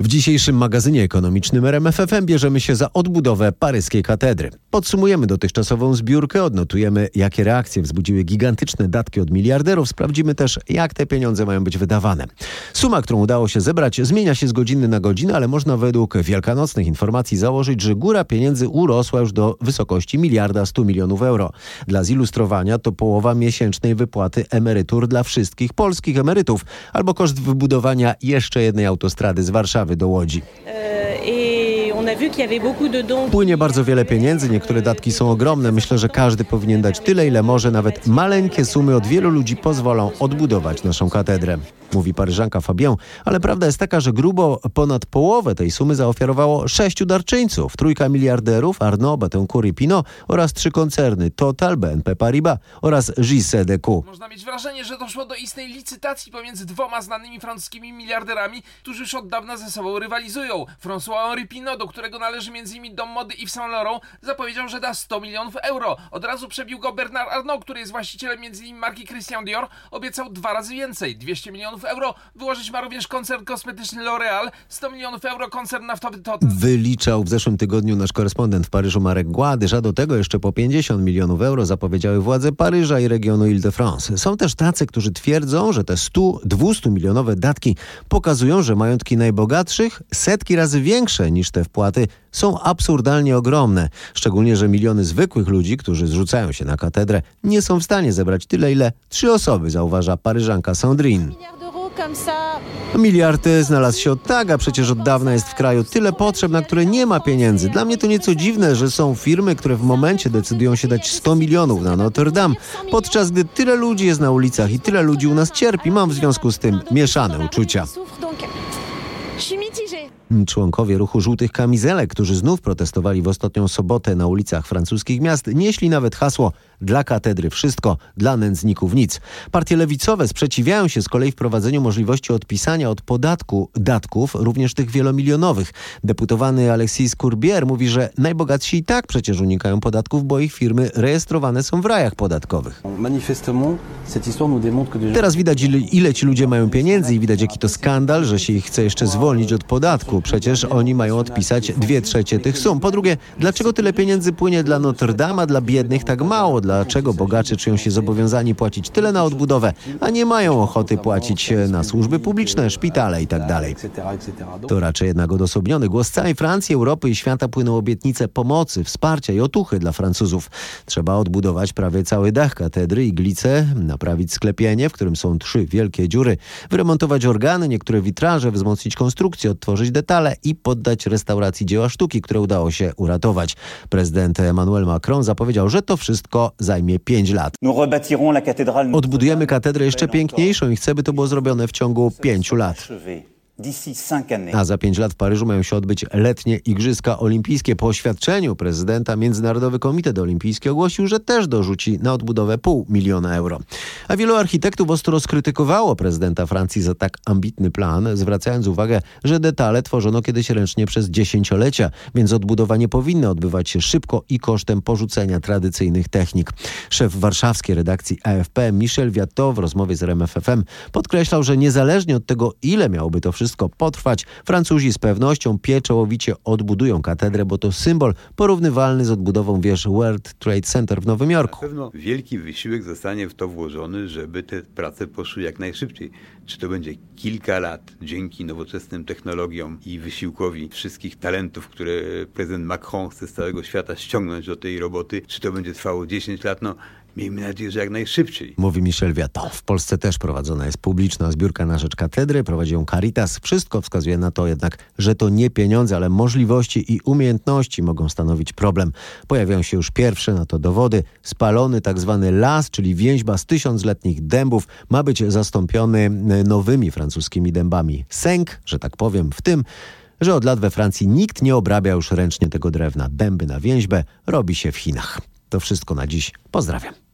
W dzisiejszym magazynie ekonomicznym RMFFM bierzemy się za odbudowę paryskiej katedry. Podsumujemy dotychczasową zbiórkę, odnotujemy jakie reakcje wzbudziły gigantyczne datki od miliarderów, sprawdzimy też jak te pieniądze mają być wydawane. Suma, którą udało się zebrać zmienia się z godziny na godzinę, ale można według wielkanocnych informacji założyć, że góra pieniędzy urosła już do wysokości miliarda 100 milionów euro. Dla zilustrowania to połowa miesięcznej wypłaty emerytur dla wszystkich polskich emerytów albo koszt wybudowania jeszcze jednej autostrady z Warszawy do Łodzi. Płynie bardzo wiele pieniędzy, niektóre datki są ogromne. Myślę, że każdy powinien dać tyle, ile może. Nawet maleńkie sumy od wielu ludzi pozwolą odbudować naszą katedrę. Mówi paryżanka Fabien, ale prawda jest taka, że grubo ponad połowę tej sumy zaofiarowało sześciu darczyńców. Trójka miliarderów, Arnaud, Bettencourt i Pinot oraz trzy koncerny Total, BNP Paribas oraz JCDQ. Można mieć wrażenie, że doszło do istnej licytacji pomiędzy dwoma znanymi francuskimi miliarderami, którzy już od dawna ze sobą rywalizują. François-Henri Pinot, do którego należy m.in. dom mody Yves Saint Laurent, zapowiedział, że da 100 milionów euro. Od razu przebił go Bernard Arnault, który jest właścicielem m.in. marki Christian Dior, obiecał dwa razy więcej, 200 milionów euro. Wyłożyć ma również koncern kosmetyczny L'Oréal, 100 milionów euro koncern naftowy Total. Wyliczał w zeszłym tygodniu nasz korespondent w Paryżu Marek Gładyż, a do tego jeszcze po 50 milionów euro zapowiedziały władze Paryża i regionu Ile-de-France. Są też tacy, którzy twierdzą, że te 100-200 milionowe datki pokazują, że majątki najbogatszych setki razy większe niż te wpłaty są absurdalnie ogromne. Szczególnie, że miliony zwykłych ludzi, którzy zrzucają się na katedrę, nie są w stanie zebrać tyle, ile trzy osoby, zauważa paryżanka Sandrine. Miliard znalazł się od tak, a przecież od dawna jest w kraju tyle potrzeb, na które nie ma pieniędzy. Dla mnie to nieco dziwne, że są firmy, które w momencie decydują się dać 100 milionów na Notre Dame, podczas gdy tyle ludzi jest na ulicach i tyle ludzi u nas cierpi. Mam w związku z tym mieszane uczucia. Członkowie ruchu żółtych kamizelek, którzy znów protestowali w ostatnią sobotę na ulicach francuskich miast, nieśli nawet hasło dla katedry wszystko, dla nędzników nic. Partie lewicowe sprzeciwiają się z kolei wprowadzeniu możliwości odpisania od podatku datków, również tych wielomilionowych. Deputowany Alexis Courbier mówi, że najbogatsi i tak przecież unikają podatków, bo ich firmy rejestrowane są w rajach podatkowych. Teraz widać ile, ile ci ludzie mają pieniędzy i widać jaki to skandal, że się ich chce jeszcze zwolnić od podatku. Przecież oni mają odpisać dwie trzecie tych sum. Po drugie, dlaczego tyle pieniędzy płynie dla Notre Dame, a dla biednych tak mało? Dlaczego bogacze czują się zobowiązani płacić tyle na odbudowę, a nie mają ochoty płacić na służby publiczne, szpitale itd. Tak to raczej jednak odosobniony głos całej Francji, Europy i świata płyną obietnice pomocy, wsparcia i otuchy dla Francuzów. Trzeba odbudować prawie cały dach katedry, iglice, naprawić sklepienie, w którym są trzy wielkie dziury, wyremontować organy, niektóre witraże, wzmocnić konstrukcję, odtworzyć detale i poddać restauracji dzieła sztuki, które udało się uratować. Prezydent Emmanuel Macron zapowiedział, że to wszystko zajmie 5 lat. Odbudujemy katedrę jeszcze piękniejszą i chcę, by to było zrobione w ciągu 5 lat. A za pięć lat w Paryżu mają się odbyć letnie Igrzyska Olimpijskie. Po oświadczeniu prezydenta Międzynarodowy Komitet Olimpijski ogłosił, że też dorzuci na odbudowę pół miliona euro. A wielu architektów ostro skrytykowało prezydenta Francji za tak ambitny plan, zwracając uwagę, że detale tworzono kiedyś ręcznie przez dziesięciolecia, więc odbudowa nie powinna odbywać się szybko i kosztem porzucenia tradycyjnych technik. Szef warszawskiej redakcji AFP Michel Viatot w rozmowie z RMFFM podkreślał, że niezależnie od tego, ile miałoby to wszystko potrwać, Francuzi z pewnością pieczołowicie odbudują katedrę, bo to symbol porównywalny z odbudową wież World Trade Center w Nowym Jorku. Na pewno wielki wysiłek zostanie w to włożony, żeby te prace poszły jak najszybciej. Czy to będzie kilka lat dzięki nowoczesnym technologiom i wysiłkowi wszystkich talentów, które prezydent Macron chce z całego świata ściągnąć do tej roboty, czy to będzie trwało 10 lat, no Miejmy nadzieję, że jak najszybciej. Mówi Michel Viaton. W Polsce też prowadzona jest publiczna zbiórka na rzecz katedry. Prowadzi ją Caritas. Wszystko wskazuje na to jednak, że to nie pieniądze, ale możliwości i umiejętności mogą stanowić problem. Pojawiają się już pierwsze na to dowody. Spalony tak zwany las, czyli więźba z tysiącletnich dębów, ma być zastąpiony nowymi francuskimi dębami. Sęk, że tak powiem, w tym że od lat we Francji nikt nie obrabia już ręcznie tego drewna. Dęby na więźbę robi się w Chinach. To wszystko na dziś. Pozdrawiam.